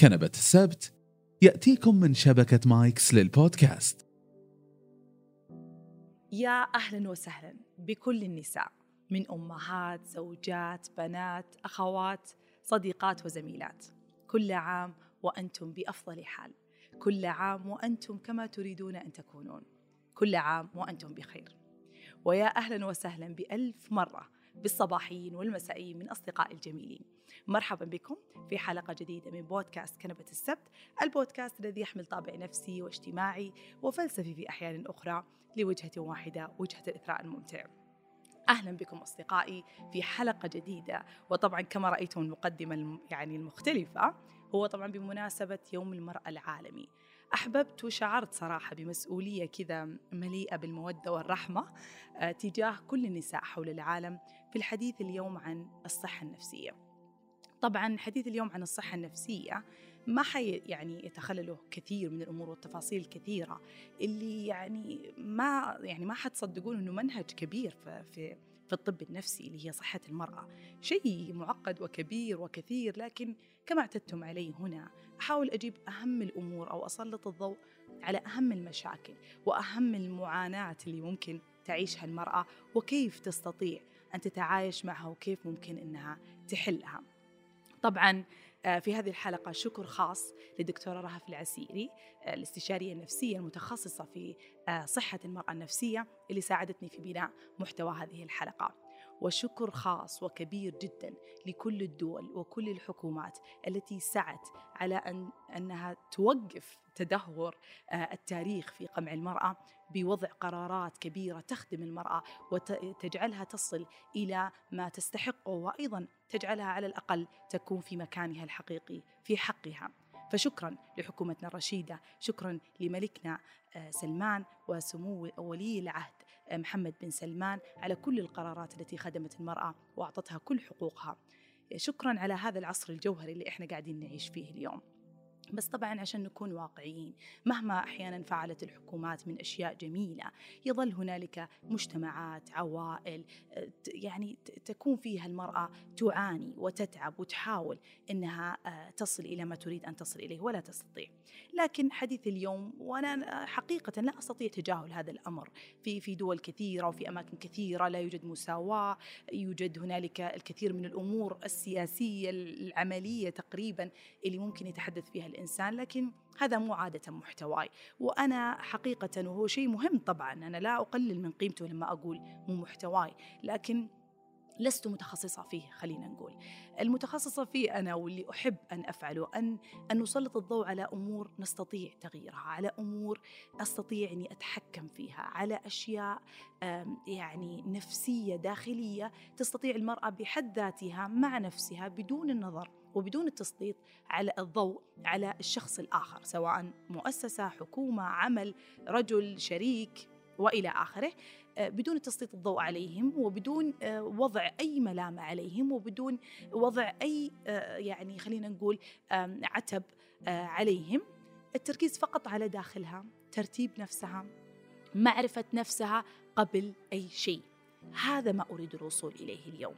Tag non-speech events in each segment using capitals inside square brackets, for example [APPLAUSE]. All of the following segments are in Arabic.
كنبة السبت. يأتيكم من شبكة مايكس للبودكاست. يا أهلا وسهلا بكل النساء من أمهات زوجات بنات أخوات صديقات وزميلات. كل عام وأنتم بأفضل حال. كل عام وأنتم كما تريدون أن تكونون. كل عام وأنتم بخير. ويا أهلا وسهلا بألف مرة. بالصباحيين والمسائيين من أصدقائي الجميلين. مرحبا بكم في حلقة جديدة من بودكاست كنبة السبت البودكاست الذي يحمل طابع نفسي واجتماعي وفلسفي في أحيان أخرى لوجهة واحدة وجهة الإثراء الممتع. أهلا بكم أصدقائي في حلقة جديدة وطبعا كما رأيتم المقدمة يعني المختلفة هو طبعا بمناسبة يوم المرأة العالمي. أحببت وشعرت صراحة بمسؤولية كذا مليئة بالمودة والرحمة آه، تجاه كل النساء حول العالم في الحديث اليوم عن الصحة النفسية. طبعا حديث اليوم عن الصحة النفسية ما حي يعني يتخلله كثير من الأمور والتفاصيل الكثيره اللي يعني ما يعني ما حتصدقون إنه منهج كبير في في في الطب النفسي اللي هي صحة المرأة. شيء معقد وكبير وكثير لكن كما اعتدتم علي هنا أحاول أجيب أهم الأمور أو أسلط الضوء على أهم المشاكل وأهم المعاناة اللي ممكن تعيشها المرأة وكيف تستطيع أن تتعايش معها وكيف ممكن أنها تحلها. طبعا آه، في هذه الحلقة شكر خاص للدكتورة رهف العسيري آه، الاستشارية النفسية المتخصصة في آه، صحة المرأة النفسية اللي ساعدتني في بناء محتوى هذه الحلقة. وشكر خاص وكبير جدا لكل الدول وكل الحكومات التي سعت على أن أنها توقف تدهور التاريخ في قمع المرأة بوضع قرارات كبيرة تخدم المرأة وتجعلها تصل إلى ما تستحقه وأيضا تجعلها على الأقل تكون في مكانها الحقيقي في حقها. فشكرا لحكومتنا الرشيدة شكرا لملكنا آه، سلمان وسمو ولي العهد آه، محمد بن سلمان على كل القرارات التي خدمت المرأة وأعطتها كل حقوقها. شكرا على هذا العصر الجوهري اللي إحنا قاعدين نعيش فيه اليوم. بس طبعا عشان نكون واقعيين مهما أحيانا فعلت الحكومات من أشياء جميلة يظل هنالك مجتمعات عوائل يعني تكون فيها المرأة تعاني وتتعب وتحاول إنها آه، تصل إلى ما تريد أن تصل إليه ولا تستطيع. لكن حديث اليوم وأنا حقيقة لا أستطيع تجاهل هذا الأمر. في في دول كثيرة وفي أماكن كثيرة لا يوجد مساواة يوجد هنالك الكثير من الأمور السياسية العملية تقريبا اللي ممكن يتحدث فيها الإنسان لكن هذا مو عادة محتواي. وأنا حقيقة وهو شيء مهم طبعا أنا لا أقلل من قيمته لما أقول مو محتواي لكن لست متخصصة فيه خلينا نقول. المتخصصة فيه أنا واللي أحب أن أفعله أن أن نسلط الضوء على أمور نستطيع تغييرها على أمور أستطيع أني أتحكم فيها على أشياء يعني نفسية داخلية تستطيع المرأة بحد ذاتها مع نفسها بدون النظر. وبدون التسليط على الضوء على الشخص الآخر سواء مؤسسة حكومة عمل رجل شريك وإلى آخره. آه، بدون تسليط الضوء عليهم وبدون آه، وضع أي ملامة عليهم وبدون وضع أي آه، يعني خلينا نقول عتب عليهم. التركيز فقط على داخلها ترتيب نفسها معرفة نفسها قبل أي شيء. هذا ما أريد الوصول إليه اليوم.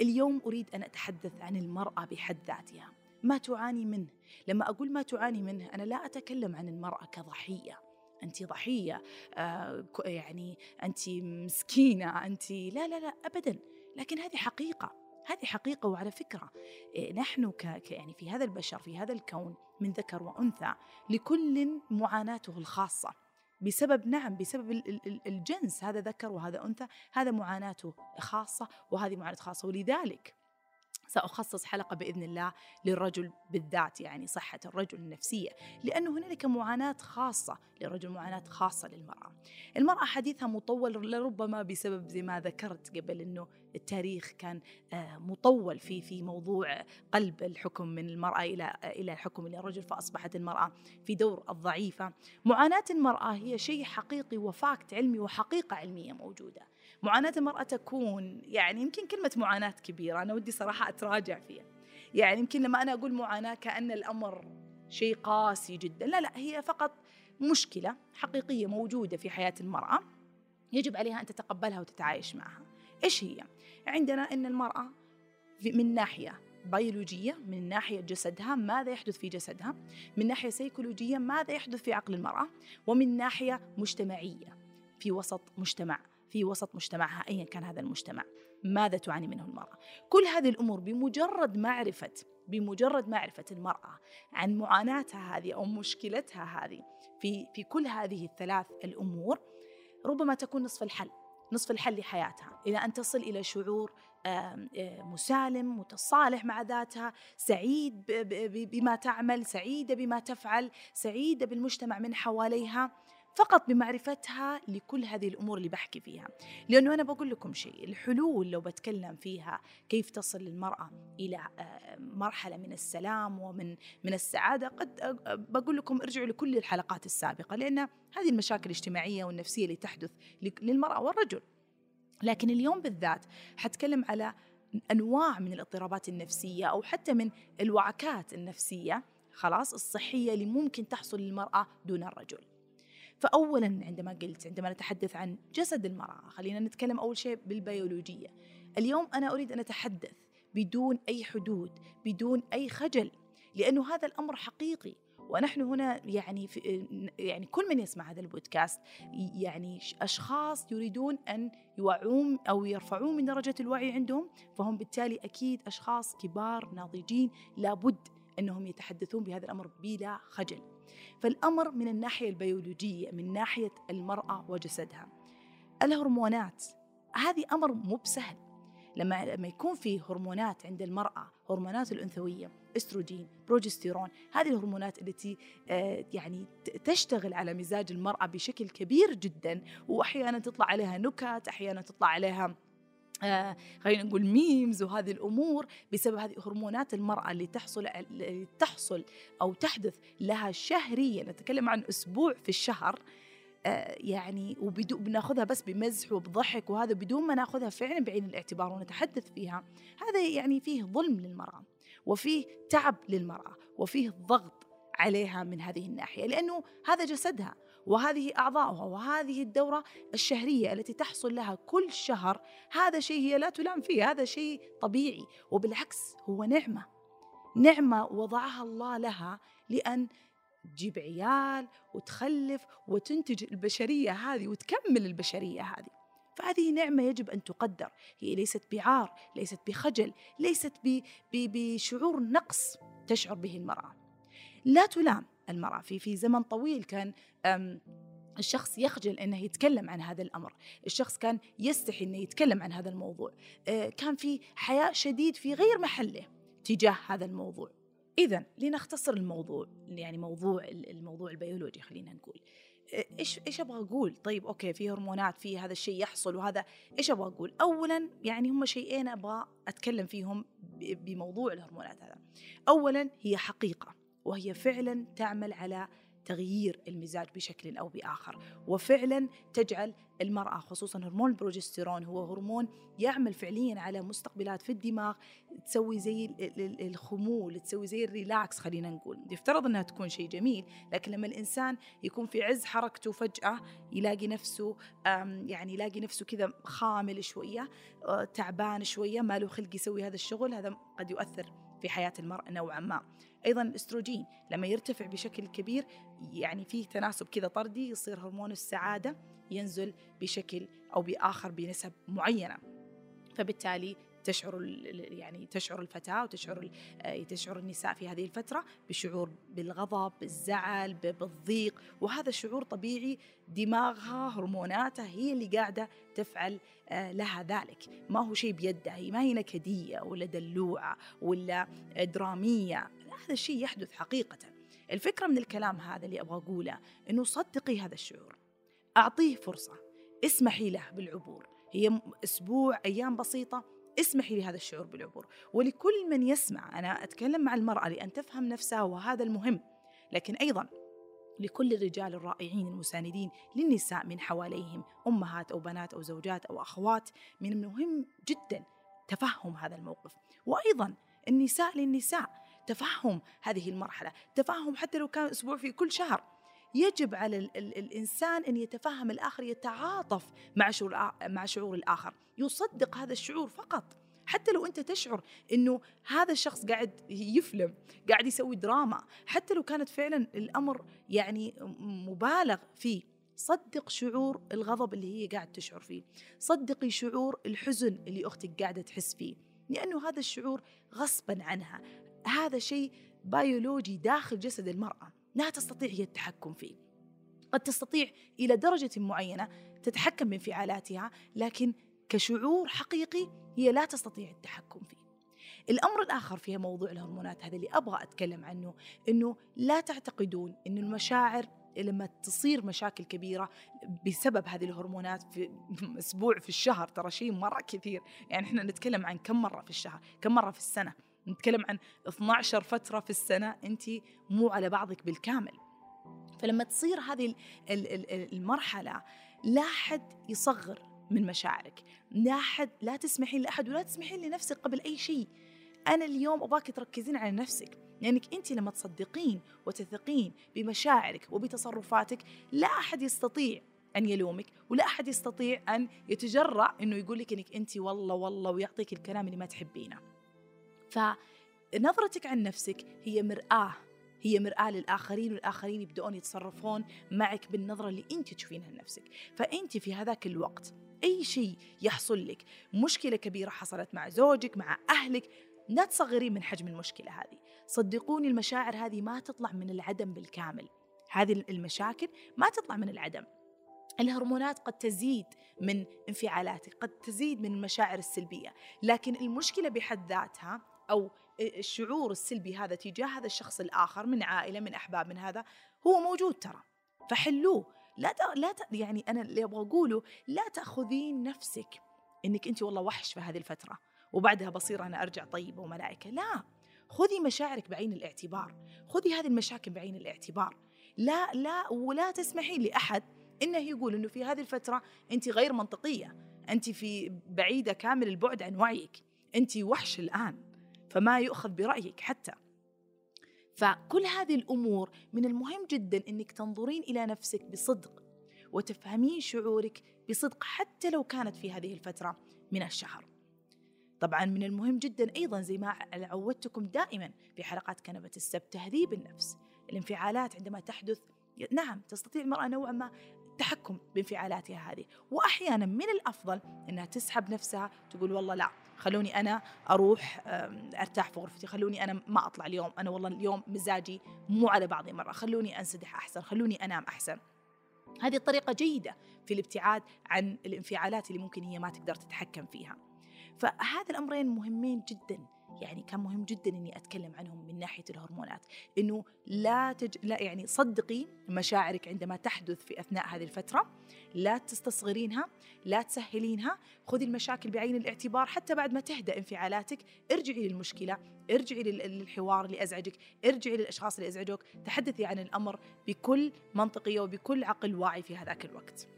اليوم أريد أن أتحدث عن المرأة بحد ذاتها. ما تعاني منه؟ لما أقول ما تعاني منه أنا لا أتكلم عن المرأة كضحية. انت ضحية آه يعني انت مسكينة انت لا لا لا ابدا. لكن هذه حقيقة. هذه حقيقة وعلى فكرة. إيه، نحن ك يعني في هذا البشر في هذا الكون من ذكر وأنثى لكل معاناته الخاصة. بسبب نعم بسبب الجنس هذا ذكر وهذا أنثى هذا معاناته خاصة وهذه معاناه خاصة. ولذلك سأخصص حلقة بإذن الله للرجل بالذات يعني صحة الرجل النفسية لأنه هنالك معاناة خاصة للرجل معاناة خاصة للمرأة. المرأة حديثها مطول لربما بسبب زي ما ذكرت قبل أنه التاريخ كان آه، مطول في في موضوع قلب الحكم من المرأة إلى إلى الحكم إلى الرجل فأصبحت المرأة في دور الضعيفة. معاناة المرأة هي شيء حقيقي وفاكت علمي وحقيقة علمية موجودة. معاناة المرأة تكون يعني يمكن كلمة معاناة كبيرة أنا ودي صراحة أتراجع فيها. يعني يمكن لما أنا أقول معاناة كأن الأمر شيء قاسي جدا لا لا هي فقط مشكلة حقيقية موجودة في حياة المرأة يجب عليها أن تتقبلها وتتعايش معها. إيش هي؟ عندنا أن المرأة من ناحية بيولوجية من ناحية جسدها ماذا يحدث في جسدها؟ من ناحية سيكولوجية ماذا يحدث في عقل المرأة؟ ومن ناحية مجتمعية في وسط مجتمع في وسط مجتمعها أيا كان هذا المجتمع ماذا تعاني منه المرأة؟ كل هذه الأمور بمجرد معرفة بمجرد معرفة المرأة عن معاناتها هذه أو مشكلتها هذه في في كل هذه الثلاث الأمور ربما تكون نصف الحل نصف الحل لحياتها. إلى أن تصل إلى شعور مسالم متصالح مع ذاتها سعيد بما تعمل سعيدة بما تفعل سعيدة بالمجتمع من حواليها. فقط بمعرفتها لكل هذه الأمور اللي بحكي فيها. لأنه أنا بقول لكم شيء الحلول لو بتكلم فيها كيف تصل المرأة إلى مرحلة من السلام ومن من السعادة قد بقول لكم ارجعوا لكل الحلقات السابقة لأن هذه المشاكل الاجتماعية والنفسية اللي تحدث للمرأة والرجل. لكن اليوم بالذات حتكلم على أنواع من الاضطرابات النفسية أو حتى من الوعكات النفسية خلاص الصحية اللي ممكن تحصل للمرأة دون الرجل. فأولا عندما قلت عندما نتحدث عن جسد المرأة خلينا نتكلم أول شيء بالبيولوجية اليوم أنا أريد أن أتحدث بدون أي حدود بدون أي خجل لأنه هذا الأمر حقيقي ونحن هنا يعني في يعني كل من يسمع هذا البودكاست يعني أشخاص يريدون أن يوعون أو يرفعون من درجة الوعي عندهم فهم بالتالي أكيد أشخاص كبار ناضجين لابد أنهم يتحدثون بهذا الأمر بلا خجل. فالأمر من الناحية البيولوجية من ناحية المرأة وجسدها. الهرمونات هذه أمر مو بسهل لما لما يكون في هرمونات عند المرأة هرمونات الأنثوية إستروجين بروجستيرون هذه الهرمونات التي آه، يعني تشتغل على مزاج المرأة بشكل كبير جدا واحيانا تطلع عليها نكت أحيانا تطلع عليها آه خلينا نقول memes وهذه الأمور بسبب هذه هرمونات المرأة اللي تحصل اللي تحصل أو تحدث لها شهريا. نتكلم عن أسبوع في الشهر آه يعني وبدون بناخذها بس بمزح وبضحك وهذا بدون ما ناخذها فعلا بعين الاعتبار ونتحدث فيها. هذا يعني فيه ظلم للمرأة وفيه تعب للمرأة وفيه ضغط عليها من هذه الناحية لأنه هذا جسدها وهذه أعضاؤها وهذه الدورة الشهرية التي تحصل لها كل شهر هذا شيء هي لا تلام فيه هذا شيء طبيعي. وبالعكس هو نعمة نعمة وضعها الله لها لأن تجيب عيال وتخلف وتنتج البشرية هذه وتكمل البشرية هذه. فهذه نعمة يجب أن تقدر. هي ليست بعار ليست بخجل ليست بشعور نقص تشعر به المرأة. لا تلام المرأة في في زمن طويل كان الشخص يخجل إنه يتكلم عن هذا الأمر، الشخص كان يستحي إنه يتكلم عن هذا الموضوع، آه، كان في حياء شديد في غير محله تجاه هذا الموضوع. إذا لنختصر الموضوع يعني موضوع الموضوع البيولوجي خلينا نقول. آه، إيش إيش أبغى أقول؟ طيب okay في هرمونات في هذا الشيء يحصل وهذا إيش أبغى أقول؟ اولا يعني هم شيئين أبغى أتكلم فيهم بموضوع الهرمونات هذا. اولا هي حقيقة وهي فعلا تعمل على تغيير المزاج بشكل أو بآخر وفعلا تجعل المرأة خصوصا هرمون البروجستيرون هو هرمون يعمل فعليا على مستقبلات في الدماغ تسوي زي الخمول تسوي زي ال relax خلينا نقول. يفترض إنها تكون شيء جميل لكن لما الإنسان يكون في عز حركته فجأة يلاقي نفسه يعني يلاقي نفسه كذا خامل شوية آه، تعبان شوية ما له خلق يسوي هذا الشغل هذا قد يؤثر في حياة المراه نوعا ما. أيضا الأستروجين لما يرتفع بشكل كبير يعني فيه تناسب كذا طردي يصير هرمون السعادة ينزل بشكل أو بآخر بنسب معينة. فبالتالي تشعر يعني تشعر الفتاة وتشعر آه، تشعر النساء في هذه الفترة بشعور بالغضب بالزعل بالضيق. وهذا شعور طبيعي دماغها هرموناتها هي اللي قاعدة تفعل آه، لها ذلك. ما هو شيء بيدها هي ما هي نكدية ولا دلوعة ولا درامية. هذا الشيء يحدث حقيقة. الفكرة من الكلام هذا اللي أبغى أقوله أنه صدقي هذا الشعور. أعطيه فرصة اسمحي له بالعبور. هي أسبوع أيام بسيطة اسمحي لهذا الشعور بالعبور. ولكل من يسمع أنا أتكلم مع المرأة لأن تفهم نفسها وهذا المهم. لكن أيضا لكل الرجال الرائعين المساندين للنساء من حواليهم أمهات أو بنات أو زوجات أو أخوات من المهم جدا تفهم هذا الموقف. وأيضا النساء للنساء تفهم هذه المرحلة تفهم حتى لو كان أسبوع في كل شهر. يجب على ال ال الإنسان أن يتفهم الآخر يتعاطف مع شعور, مع شعور الآخر. يصدق هذا الشعور فقط. حتى لو أنت تشعر إنه هذا الشخص قاعد يفلم قاعد يسوي دراما حتى لو كانت فعلا الأمر يعني مبالغ فيه صدق شعور الغضب اللي هي قاعد تشعر فيه. صدقي شعور الحزن اللي أختك قاعدة تحس فيه. لأنه هذا الشعور غصبا عنها. هذا شيء بيولوجي داخل جسد المرأة. لا تستطيع هي التحكم فيه قد تستطيع إلى درجة معينة تتحكم بانفعالاتها لكن كشعور حقيقي هي لا تستطيع التحكم فيه. الأمر الآخر في موضوع الهرمونات هذا اللي أبغى أتكلم عنه أنه لا تعتقدون أن المشاعر لما تصير مشاكل كبيرة بسبب هذه الهرمونات في [LAUGHS] أسبوع في الشهر ترى شيء مرة كثير. يعني إحنا نتكلم عن كم مرة في الشهر كم مرة في السنة. نتكلم عن 12 فترة في السنة أنت مو على بعضك بالكامل. فلما تصير هذه المرحلة لا حد يصغر من مشاعرك. لا حد لا تسمحين لأحد ولا تسمحين لنفسك قبل أي شيء. أنا اليوم أبغاك تركزين على نفسك. لأنك أنت لما تصدقين وتثقين بمشاعرك وبتصرفاتك لا أحد يستطيع أن يلومك ولا أحد يستطيع أن يتجرأ أنه يقول لك أنك أنت والله والله ويعطيك الكلام اللي ما تحبينه. فنظرتك عن نفسك هي مرآة هي مرآة للآخرين والآخرين يبدأون يتصرفون معك بالنظرة اللي أنت تشوفينها لنفسك فأنت في هذاك الوقت أي شيء يحصل لك مشكلة كبيرة حصلت مع زوجك مع أهلك لا تصغرين من حجم المشكلة هذه. صدقوني المشاعر هذه ما تطلع من العدم بالكامل. هذه المشاكل ما تطلع من العدم. الهرمونات قد تزيد من انفعالاتك قد تزيد من المشاعر السلبية. لكن المشكلة بحد ذاتها أو الشعور السلبي هذا تجاه هذا الشخص الآخر من عائلة من أحباب من هذا هو موجود ترى. فحلوه. لا ت... لا ت... يعني أنا اللي أبغى أقوله لا تأخذين نفسك إنك أنت والله وحش في هذه الفترة وبعدها بصير أنا أرجع طيبة وملائكة. لا. خذي مشاعرك بعين الاعتبار. خذي هذه المشاكل بعين الاعتبار. لا لا ولا تسمحين لأحد إنه يقول إنه في هذه الفترة أنت غير منطقية. أنت في بعيدة كامل البعد عن وعيك. أنت وحش الآن. فما يؤخذ برأيك حتى. فكل هذه الأمور من المهم جدا أنك تنظرين إلى نفسك بصدق وتفهمين شعورك بصدق حتى لو كانت في هذه الفترة من الشهر. طبعا من المهم جدا أيضا زي ما عودتكم دائما في حلقات كنبة السبت تهذيب النفس الانفعالات عندما تحدث. نعم تستطيع المرأة نوعا ما التحكم بانفعالاتها هذه. وأحيانا من الأفضل أنها تسحب نفسها تقول والله لا خلوني أنا أروح أرتاح في غرفتي خلوني أنا ما أطلع اليوم. أنا والله اليوم مزاجي مو على بعضي مرة. خلوني أنسدح أحسن خلوني أنام أحسن. هذه الطريقة جيدة في الابتعاد عن الانفعالات اللي ممكن هي ما تقدر تتحكم فيها. فهذا الأمرين مهمين جدا. يعني كان مهم جدا إني أتكلم عنهم من ناحية الهرمونات. إنه لا تج... لا يعني صدقي مشاعرك عندما تحدث في أثناء هذه الفترة لا تستصغرينها لا تسهلينها. خذي المشاكل بعين الاعتبار حتى بعد ما تهدأ انفعالاتك. ارجعي للمشكلة ارجعي للحوار اللي أزعجك ارجعي للأشخاص اللي أزعجوك. تحدثي عن الأمر بكل منطقية وبكل عقل واعي في هذاك الوقت.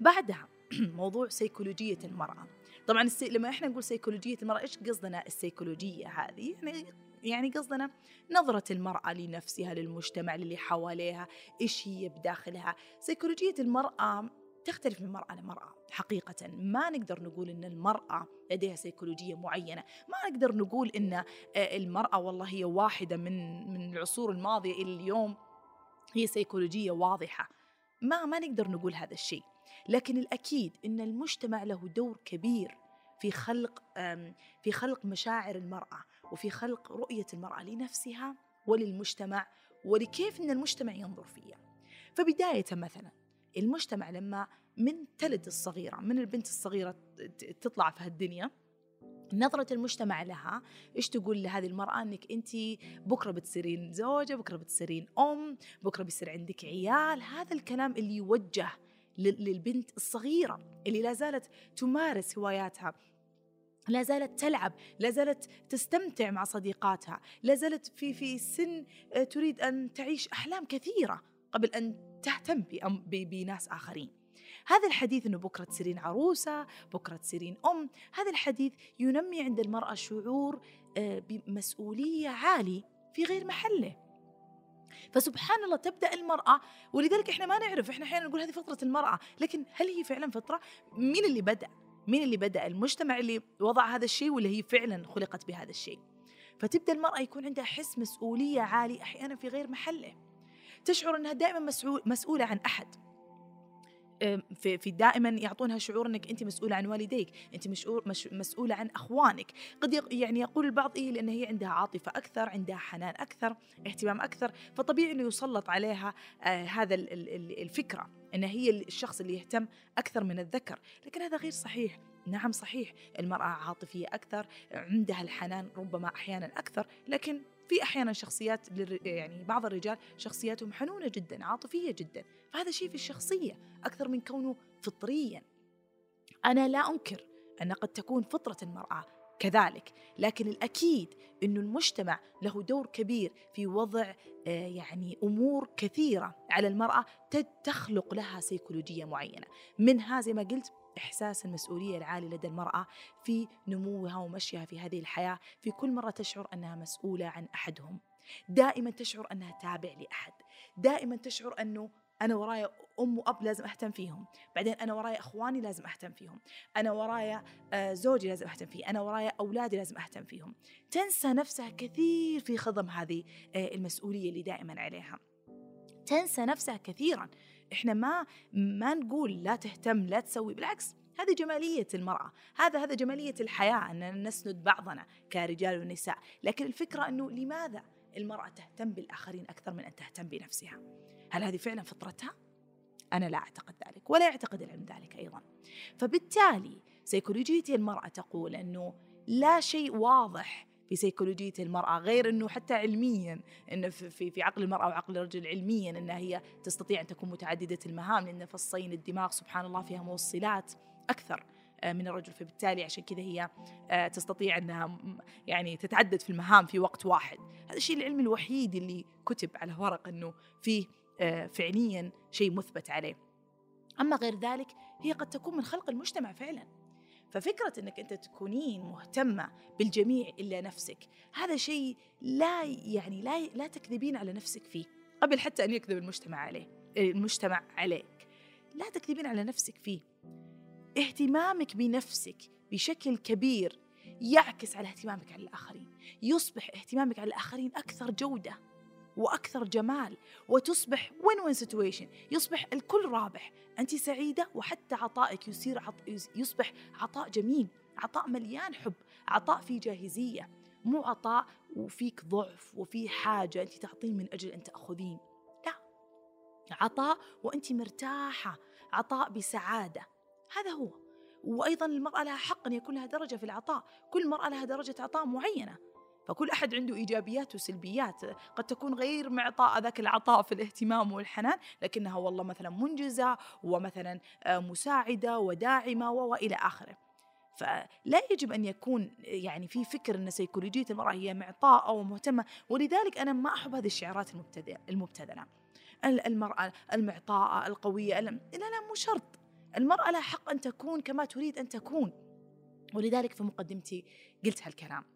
بعدها [CLEARS THROAT] موضوع سيكولوجية المرأة. طبعا السي... لما إحنا نقول سيكولوجية المرأة إيش قصدنا السيكولوجية هذه؟ يعني يعني قصدنا نظرة المرأة لنفسها للمجتمع اللي حواليها إيش هي بداخلها. سيكولوجية المرأة تختلف من مرأة لمرأة حقيقة. ما نقدر نقول أن المرأة لديها سيكولوجية معينة. ما نقدر نقول أن آه، المرأة والله هي واحدة من من العصور الماضية إلى اليوم هي سيكولوجية واضحة. ما ما نقدر نقول هذا الشيء. لكن الأكيد أن المجتمع له دور كبير في خلق في خلق مشاعر المرأة. وفي خلق رؤية المرأة لنفسها وللمجتمع ولكيف أن المجتمع ينظر فيها. فبداية مثلا المجتمع لما من تلد الصغيرة من البنت الصغيرة تطلع في هالدنيا نظرة المجتمع لها إيش تقول لهذه المرأة؟ إنك أنت بكرة بتصيرين زوجة بكرة بتصيرين أم بكرة بيصير عندك عيال. هذا الكلام اللي يوجه للبنت الصغيرة اللي لا زالت تمارس هواياتها. لا زالت تلعب لا زالت تستمتع مع صديقاتها لا زالت في في سن آه، تريد أن تعيش أحلام كثيرة قبل أن تهتم بناس آخرين. هذا الحديث أنه بكرة تصيرين عروسة بكرة تصيرين أم. هذا الحديث ينمي عند المرأة شعور آه، بمسؤولية عالي في غير محله. فسبحان الله تبدأ المرأة ولذلك إحنا ما نعرف إحنا أحيانا نقول هذه فطرة المرأة لكن هل هي فعلا فطرة؟ مين اللي بدأ؟ مين اللي بدأ؟ المجتمع اللي وضع هذا الشيء ولا هي فعلا خلقت بهذا الشيء. فتبدأ المرأة يكون عندها حس مسؤولية عالي أحيانا في غير محله. تشعر أنها دائما مسؤول مسؤولة عن أحد. في في دائما يعطونها شعور إنك أنت مسؤولة عن والديك، أنت مش مسؤولة عن أخوانك، قد يعني يقول البعض إيه لأن هي عندها عاطفة أكثر، عندها حنان أكثر، اهتمام أكثر، فطبيعي إنه يسلط عليها آه هذا الفكرة إن هي الشخص اللي يهتم أكثر من الذكر، لكن هذا غير صحيح، نعم صحيح المرأة عاطفية أكثر عندها الحنان ربما أحيانا أكثر لكن في أحيانا شخصيات يعني بعض الرجال شخصياتهم حنونة جدا عاطفية جدا. فهذا شيء في الشخصية أكثر من كونه فطريا. أنا لا أنكر أن قد تكون فطرة المرأة كذلك لكن الأكيد أن المجتمع له دور كبير في وضع آه، يعني أمور كثيرة على المرأة تخلق لها سيكولوجية معينة. منها زي ما قلت إحساس المسؤولية العالي لدى المرأة في نموها ومشيها في هذه الحياة في كل مرة تشعر أنها مسؤولة عن أحدهم. دائما تشعر أنها تابع لأحد. دائما تشعر أنه أنا ورايا أم وأب لازم أهتم فيهم. بعدين أنا ورايا أخواني لازم أهتم فيهم. أنا ورايا آه، زوجي لازم أهتم فيه. أنا ورايا أولادي لازم أهتم فيهم. تنسى نفسها كثير في خضم هذه آه، المسؤولية اللي دائما عليها. تنسى نفسها كثيرا. إحنا ما ما نقول لا تهتم لا تسوي بالعكس هذه جمالية المرأة هذا هذا جمالية الحياة أننا نسند بعضنا كرجال ونساء لكن الفكرة أنه لماذا المرأة تهتم بالآخرين أكثر من أن تهتم بنفسها هل هذه فعلا فطرتها؟ أنا لا أعتقد ذلك ولا يعتقد العلم ذلك أيضا فبالتالي سيكولوجية المرأة تقول أنه لا شيء واضح في سيكولوجية المرأة غير أنه حتى علميا أنه في, في عقل المرأة وعقل الرجل علميا أنها هي تستطيع أن تكون متعددة المهام لأن فصين الدماغ سبحان الله فيها موصلات أكثر آه، من الرجل. فبالتالي عشان كذا هي آه، تستطيع إنها يعني تتعدد في المهام في وقت واحد. هذا الشيء العلمي الوحيد اللي كتب على ورق إنه فيه آه، فعليا شيء مثبت عليه. أما غير ذلك هي قد تكون من خلق المجتمع فعلا. ففكرة أنك أنت تكونين مهتمة بالجميع إلا نفسك هذا شيء لا يعني لا لا تكذبين على نفسك فيه قبل حتى أن يكذب المجتمع عليه المجتمع عليك لا تكذبين على نفسك فيه. اهتمامك بنفسك بشكل كبير يعكس على اهتمامك على الآخرين يصبح اهتمامك على الآخرين أكثر جودة. وأكثر جمال وتصبح وين وين سيتويشن يصبح الكل رابح. انت سعيدة وحتى عطائك يصير عط... يصبح عطاء جميل عطاء مليان حب عطاء فيه جاهزية. مو عطاء وفيك ضعف وفي حاجة انت تعطين من أجل أن تأخذين. لا عطاء وانت مرتاحة عطاء بسعادة. هذا هو. وأيضا المرأة لها حق أن يكون لها درجة في العطاء. كل مرأة لها درجة عطاء معينة. فكل أحد عنده إيجابيات وسلبيات قد تكون غير معطاء ذاك العطاء في الاهتمام والحنان لكنها والله مثلا منجزة ومثلا آه، مساعدة وداعمة وإلى آخره. فلا يجب أن يكون يعني في فكر إن سيكولوجية المرأة هي معطاء أو مهتمه ولذلك أنا ما أحب هذه الشعارات المبتذلة. المرأة المعطاءة القوية لا لا مو شرط. المرأة لها حق أن تكون كما تريد أن تكون. ولذلك في مقدمتي قلت هالكلام.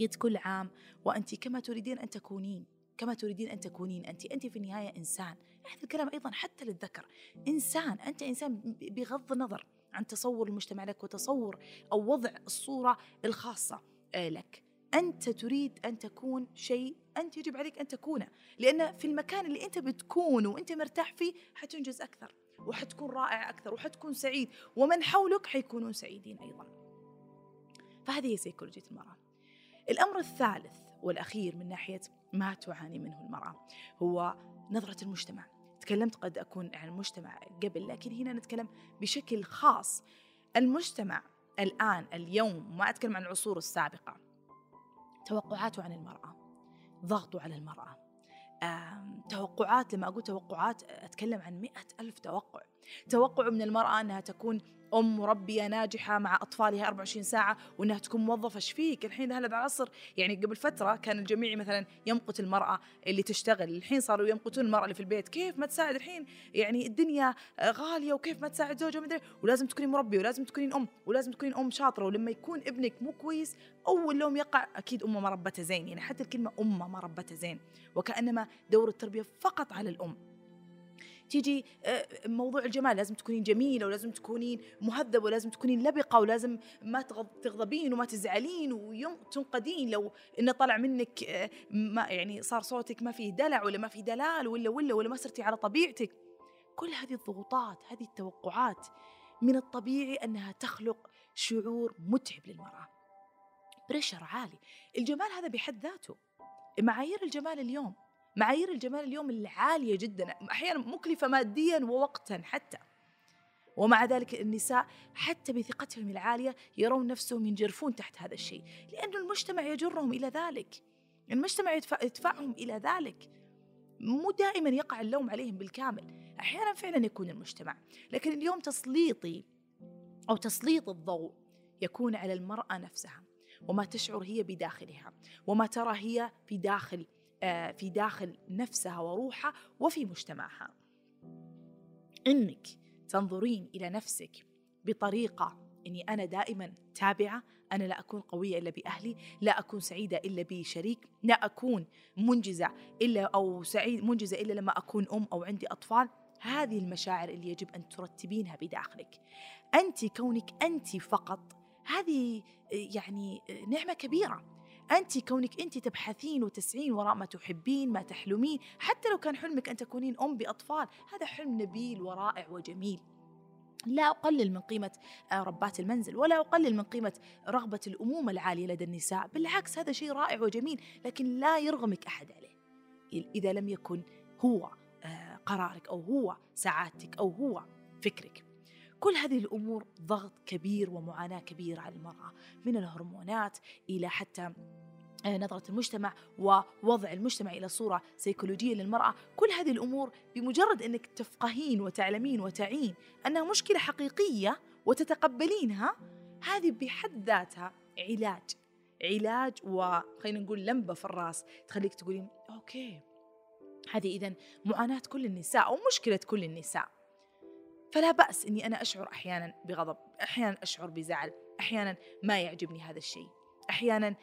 قلت كل عام وأنت كما تريدين أن تكونين كما تريدين أن تكونين أنت أنت في النهاية إنسان. هذا الكلام أيضا حتى للذكر. إنسان أنت إنسان بغض النظر عن تصور المجتمع لك وتصور أو وضع الصورة الخاصة آه، لك. أنت تريد أن تكون شيء أنت يجب عليك أن تكونه. لأن في المكان اللي أنت بتكون وأنت مرتاح فيه حتنجز أكثر وحتكون رائع أكثر وحتكون سعيد ومن حولك حيكونون سعيدين أيضا. فهذه هي سيكولوجية المرأة الأمر الثالث والأخير من ناحية ما تعاني منه المرأة هو نظرة المجتمع. تكلمت قد أكون عن المجتمع قبل لكن هنا نتكلم بشكل خاص. المجتمع الآن اليوم ما أتكلم عن العصور السابقة توقعاته عن المرأة ضغطه على المرأة. توقعات لما أقول توقعات أتكلم عن مئة ألف توقع. توقع من المرأة أنها تكون أم مربيه ناجحة مع أطفالها 24 ساعة وأنها تكون موظفة. إيش فيك؟ الحين هذا العصر يعني قبل فترة كان الجميع مثلا يمقت المرأة اللي تشتغل. الحين صاروا يمقتون المرأة اللي في البيت. كيف ما تساعد؟ الحين يعني الدنيا غالية وكيف ما تساعد زوجها مدري ولازم تكونين مربيه ولازم تكونين أم ولازم تكونين أم شاطرة. ولما يكون ابنك مو كويس أول لوم يقع أكيد أمه ما ربته زين. يعني حتى الكلمة أمه ما ربته زين. وكأنما دور التربية فقط على الأم. تيجي آه، موضوع الجمال لازم تكونين جميلة ولازم تكونين مهذبة ولازم تكونين لبقة ولازم ما تغض- تغضبين وما تزعلين وتنقدين لو انه طلع منك آه، ما يعني صار صوتك ما فيه دلع ولا ما فيه دلال ولا ولا ولا ما صرتي على طبيعتك. كل هذه الضغوطات هذه التوقعات من الطبيعي أنها تخلق شعور متعب للمرأة. بريشر عالي. الجمال هذا بحد ذاته. معايير الجمال اليوم معايير الجمال اليوم العالية جدا أحيانا مكلفة ماديا ووقتا حتى. ومع ذلك النساء حتى بثقتهم العالية يرون نفسهم ينجرفون تحت هذا الشيء لأن المجتمع يجرهم إلى ذلك. المجتمع يدفع يدفعهم إلى ذلك. مو دائما يقع اللوم عليهم بالكامل. أحيانا فعلا يكون المجتمع. لكن اليوم تسليطي أو تسليط الضوء يكون على المرأة نفسها وما تشعر هي بداخلها وما ترى هي في داخل في داخل نفسها وروحها وفي مجتمعها. إنك تنظرين إلى نفسك بطريقة إني أنا دائما تابعة أنا لا أكون قوية إلا بأهلي لا أكون سعيدة إلا بشريك لا أكون منجزة إلا أو سعيد منجزة إلا لما أكون أم أو عندي أطفال. هذه المشاعر اللي يجب أن ترتبينها بداخلك. أنت كونك أنت فقط هذه يعني نعمة كبيرة. أنت كونك أنت تبحثين وتسعين وراء ما تحبين ما تحلمين حتى لو كان حلمك أن تكونين أم بأطفال هذا حلم نبيل ورائع وجميل. لا أقلل من قيمة آه، ربات المنزل ولا أقلل من قيمة رغبة الأمومة العالية لدى النساء. بالعكس هذا شيء رائع وجميل لكن لا يرغمك أحد عليه. إذا لم يكن هو آه، قرارك أو هو سعادتك أو هو فكرك. كل هذه الأمور ضغط كبير ومعاناة كبيرة على المرأة من الهرمونات إلى حتى آه، نظرة المجتمع ووضع المجتمع إلى صورة سيكولوجية للمرأة. كل هذه الأمور بمجرد أنك تفقهين وتعلمين وتعين أنها مشكلة حقيقية وتتقبلينها هذه بحد ذاتها علاج. علاج وخلينا نقول لمبة في الرأس تخليك تقولين أوكي هذه إذا معاناة كل النساء أو مشكلة كل النساء. فلا بأس إني أنا أشعر أحيانا بغضب أحيانا أشعر بزعل أحيانا ما يعجبني هذا الشيء. أحيانا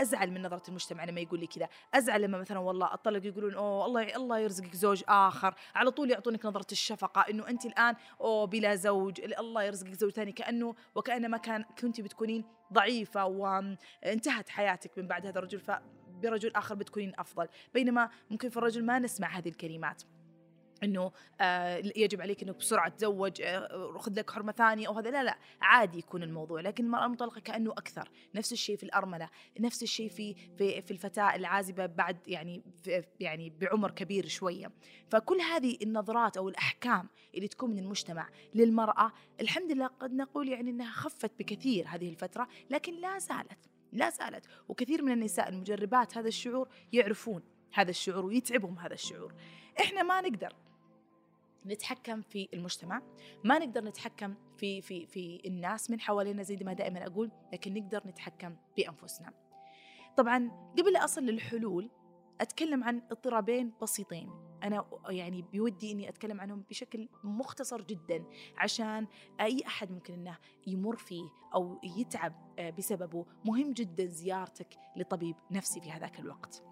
أزعل من نظرة المجتمع لما يقول لي كذا. أزعل لما مثلا والله أطلق يقولون أوه الله الله يرزقك زوج آخر على طول يعطونك نظرة الشفقة إنه أنت الآن أوه بلا زوج الله يرزقك زوج ثاني. كأنه وكأنما كان كنت بتكونين ضعيفة وانتهت حياتك من بعد هذا الرجل فبرجل آخر بتكونين أفضل. بينما ممكن في الرجل ما نسمع هذه الكلمات. إنه آه يجب عليك إنه بسرعة تتزوج آه خذ لك حرمة ثانية أو هذا لا لا عادي يكون الموضوع لكن المرأة المطلقة كأنه أكثر نفس الشيء في الأرملة نفس الشيء في في في الفتاة العازبة بعد يعني يعني بعمر كبير شوية. فكل هذه النظرات أو الأحكام اللي تكون من المجتمع للمرأة الحمد لله قد نقول يعني إنها خفت بكثير هذه الفترة لكن لا زالت لا زالت. وكثير من النساء المجربات هذا الشعور يعرفون هذا الشعور ويتعبهم هذا الشعور. إحنا ما نقدر نتحكم في المجتمع ما نقدر نتحكم في في في الناس من حوالينا زي ما دائما أقول لكن نقدر نتحكم بأنفسنا. طبعا قبل أصل للحلول أتكلم عن اضطرابين بسيطين. أنا يعني بودي إني أتكلم عنهم بشكل مختصر جدا عشان أي أحد ممكن إنه يمر فيه أو يتعب بسببه. مهم جدا زيارتك لطبيب نفسي في هذاك الوقت.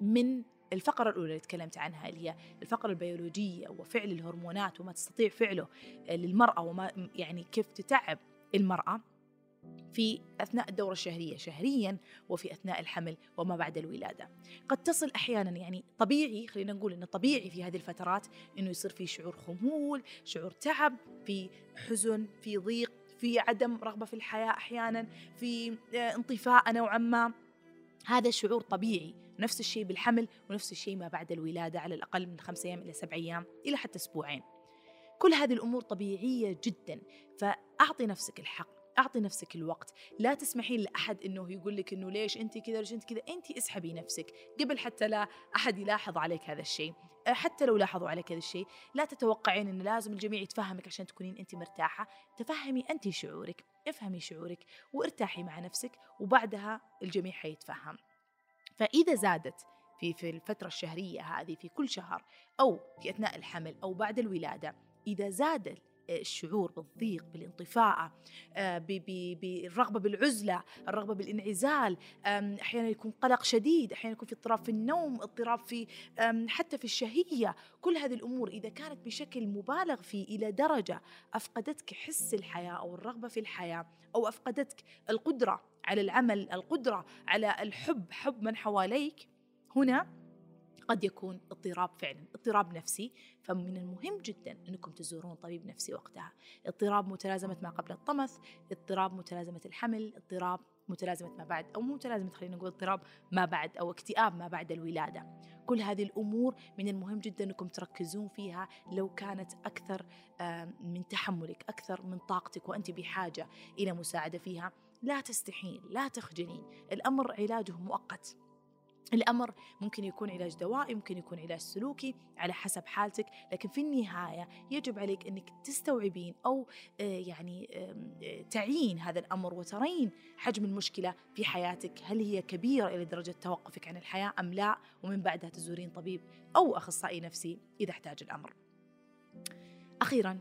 من الفقرة الأولى اللي تكلمت عنها اللي هي الفقرة البيولوجية وفعل الهرمونات وما تستطيع فعله للمرأة وما يعني كيف تتعب المرأة في أثناء الدورة الشهرية شهريا وفي أثناء الحمل وما بعد الولادة. قد تصل أحيانا يعني طبيعي خلينا نقول أنه طبيعي في هذه الفترات أنه يصير في شعور خمول شعور تعب في حزن في ضيق في عدم رغبة في الحياة أحيانا في انطفاء نوعا ما. هذا شعور طبيعي. نفس الشيء بالحمل ونفس الشيء ما بعد الولادة على الأقل من خمسة أيام إلى سبع أيام إلى حتى أسبوعين. كل هذه الأمور طبيعية جدا. فأعطي نفسك الحق أعطي نفسك الوقت. لا تسمحين لأحد أنه يقول لك أنه ليش أنت كذا ليش أنت كذا. أنت اسحبي نفسك. قبل حتى لا أحد يلاحظ عليك هذا الشيء حتى لو لاحظوا عليك هذا الشيء لا تتوقعين أنه لازم الجميع يتفهمك عشان تكونين أنت مرتاحة. تفهمي أنت شعورك افهمي شعورك وارتاحي مع نفسك وبعدها الجميع حيتفهم. فإذا زادت في في الفترة الشهرية هذه في كل شهر أو في أثناء الحمل أو بعد الولادة إذا زاد الشعور بالضيق بالانطفاءة آه، بالرغبة بالعزلة الرغبة بالانعزال أحيانا يكون قلق شديد أحيانا يكون في اضطراب في النوم اضطراب في حتى في الشهية. كل هذه الأمور إذا كانت بشكل مبالغ فيه إلى درجة أفقدتك حس الحياة أو الرغبة في الحياة أو أفقدتك القدرة على العمل القدرة على الحب حب من حواليك هنا قد يكون اضطراب فعلا اضطراب نفسي. فمن المهم جدا أنكم تزورون طبيب نفسي وقتها. اضطراب متلازمة ما قبل الطمث اضطراب متلازمة الحمل اضطراب متلازمة ما بعد أو مو متلازمة خلينا نقول اضطراب ما بعد أو اكتئاب ما بعد الولادة. كل هذه الأمور من المهم جدا أنكم تركزون فيها لو كانت أكثر آه، من تحملك أكثر من طاقتك وأنت بحاجة إلى مساعدة فيها. لا تستحين لا تخجلين. الأمر علاجه مؤقت. الأمر ممكن يكون علاج دوائي ممكن يكون علاج سلوكي على حسب حالتك لكن في النهاية يجب عليك أنك تستوعبين أو آه، يعني آه، تعين هذا الأمر وترين حجم المشكلة في حياتك. هل هي كبيرة إلى درجة توقفك عن الحياة أم لا؟ ومن بعدها تزورين طبيب أو أخصائي نفسي إذا احتاج الأمر. أخيرا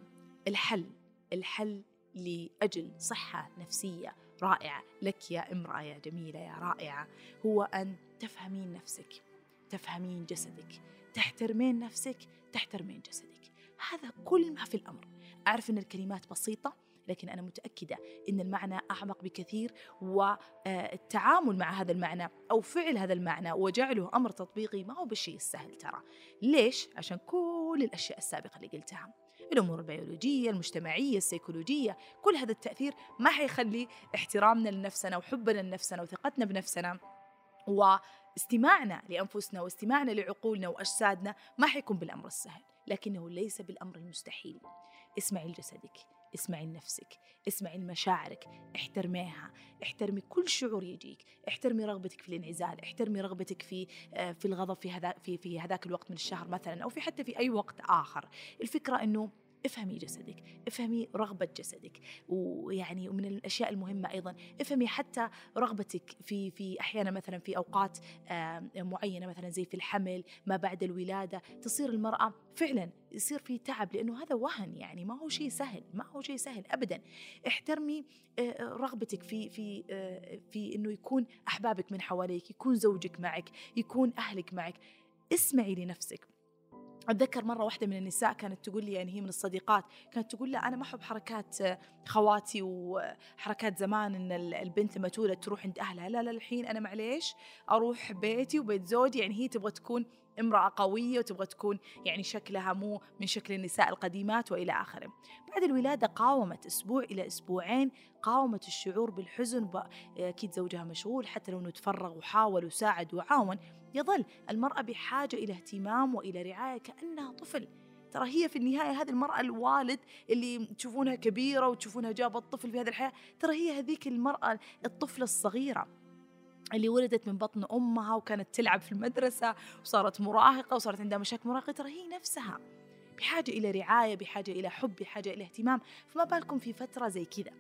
الحل الحل لأجل صحة نفسية. رائعة لك يا امرأة يا جميلة يا رائعة هو أن تفهمين نفسك تفهمين جسدك تحترمين نفسك تحترمين جسدك. هذا كل ما في الأمر. أعرف أن الكلمات بسيطة لكن أنا متأكدة أن المعنى أعمق بكثير والتعامل مع هذا المعنى أو فعل هذا المعنى وجعله أمر تطبيقي ما هو بالشيء السهل ترى. ليش؟ عشان كل الأشياء السابقة اللي قلتها. الأمور البيولوجية المجتمعية السيكولوجية كل هذا التأثير ما حيخلي احترامنا لنفسنا وحبنا لنفسنا وثقتنا بنفسنا واستماعنا لأنفسنا واستماعنا لعقولنا وأجسادنا ما حيكون بالأمر السهل لكنه ليس بالأمر المستحيل. اسمعي لجسدك اسمعي لنفسك اسمعي لمشاعرك احترميها احترمي كل شعور يجيك احترمي رغبتك في الانعزال احترمي رغبتك في آه، في الغضب في هذا في في هذاك الوقت من الشهر مثلا أو في حتى في أي وقت آخر. الفكرة إنه افهمي جسدك افهمي رغبة جسدك ويعني ومن الأشياء المهمة أيضا افهمي حتى رغبتك في في أحيانا مثلا في أوقات آه، معينة مثلا زي في الحمل ما بعد الولادة تصير المرأة فعلا يصير في تعب لأنه هذا وهن يعني ما هو شيء سهل ما هو شيء سهل أبدا. احترمي آه، رغبتك في في آه، في إنه يكون أحبابك من حواليك يكون زوجك معك يكون أهلك معك. اسمعي لنفسك. أتذكر مرة واحدة من النساء كانت تقول لي يعني هي من الصديقات كانت تقول لا أنا ما أحب حركات آه، خواتي وحركات زمان إن ال- البنت لما تولد تروح عند أهلها. لا لا الحين أنا معليش أروح بيتي وبيت زوجي يعني هي تبغى تكون امرأة قوية وتبغى تكون يعني شكلها مو من شكل النساء القديمات وإلى آخره. بعد الولادة قاومت أسبوع إلى أسبوعين قاومت الشعور بالحزن ب- أكيد زوجها مشغول حتى لو أنه تفرغ وحاول وساعد وعاون يظل المرأة بحاجة إلى اهتمام وإلى رعاية كأنها طفل. ترى هي في النهاية هذه المرأة الوالد اللي تشوفونها كبيرة وتشوفونها جابت طفل في هذه الحياة ترى هي هذيك المرأة الطفلة الصغيرة. اللي ولدت من بطن أمها وكانت تلعب في المدرسة وصارت مراهقة وصارت عندها مشاكل مراهقة ترى هي نفسها بحاجة إلى رعاية بحاجة إلى حب بحاجة إلى اهتمام. فما بالكم في فترة زي كذا.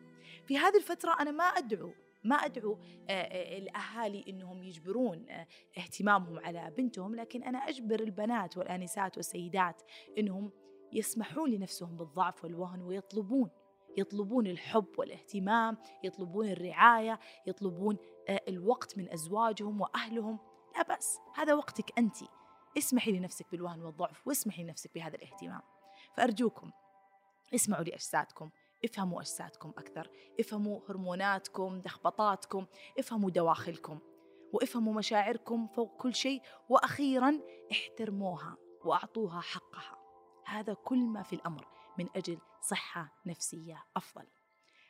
في هذه الفترة أنا ما أدعو ما أدعو آه، آه، الأهالي إنهم يجبرون آه، اهتمامهم على بنتهم لكن أنا أجبر البنات والآنسات والسيدات إنهم يسمحون لنفسهم بالضعف والوهن ويطلبون يطلبون الحب والاهتمام يطلبون الرعاية يطلبون آه، الوقت من أزواجهم وأهلهم. لا بأس هذا وقتك أنت. اسمحي لنفسك بالوهن والضعف واسمحي لنفسك بهذا الاهتمام. فأرجوكم اسمعوا لأجسادكم افهموا أجسادكم أكثر افهموا هرموناتكم لخبطاتكم افهموا دواخلكم وافهموا مشاعركم فوق كل شيء وأخيرا احترموها وأعطوها حقها. هذا كل ما في الأمر. من أجل صحة نفسية أفضل.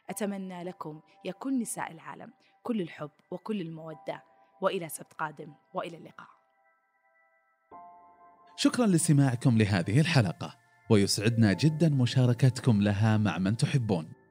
أتمنى لكم يا كل نساء العالم كل الحب وكل المودة وإلى سبت قادم وإلى اللقاء. شكرا لاستماعكم لهذه الحلقة ويسعدنا جدا مشاركتكم لها مع من تحبون.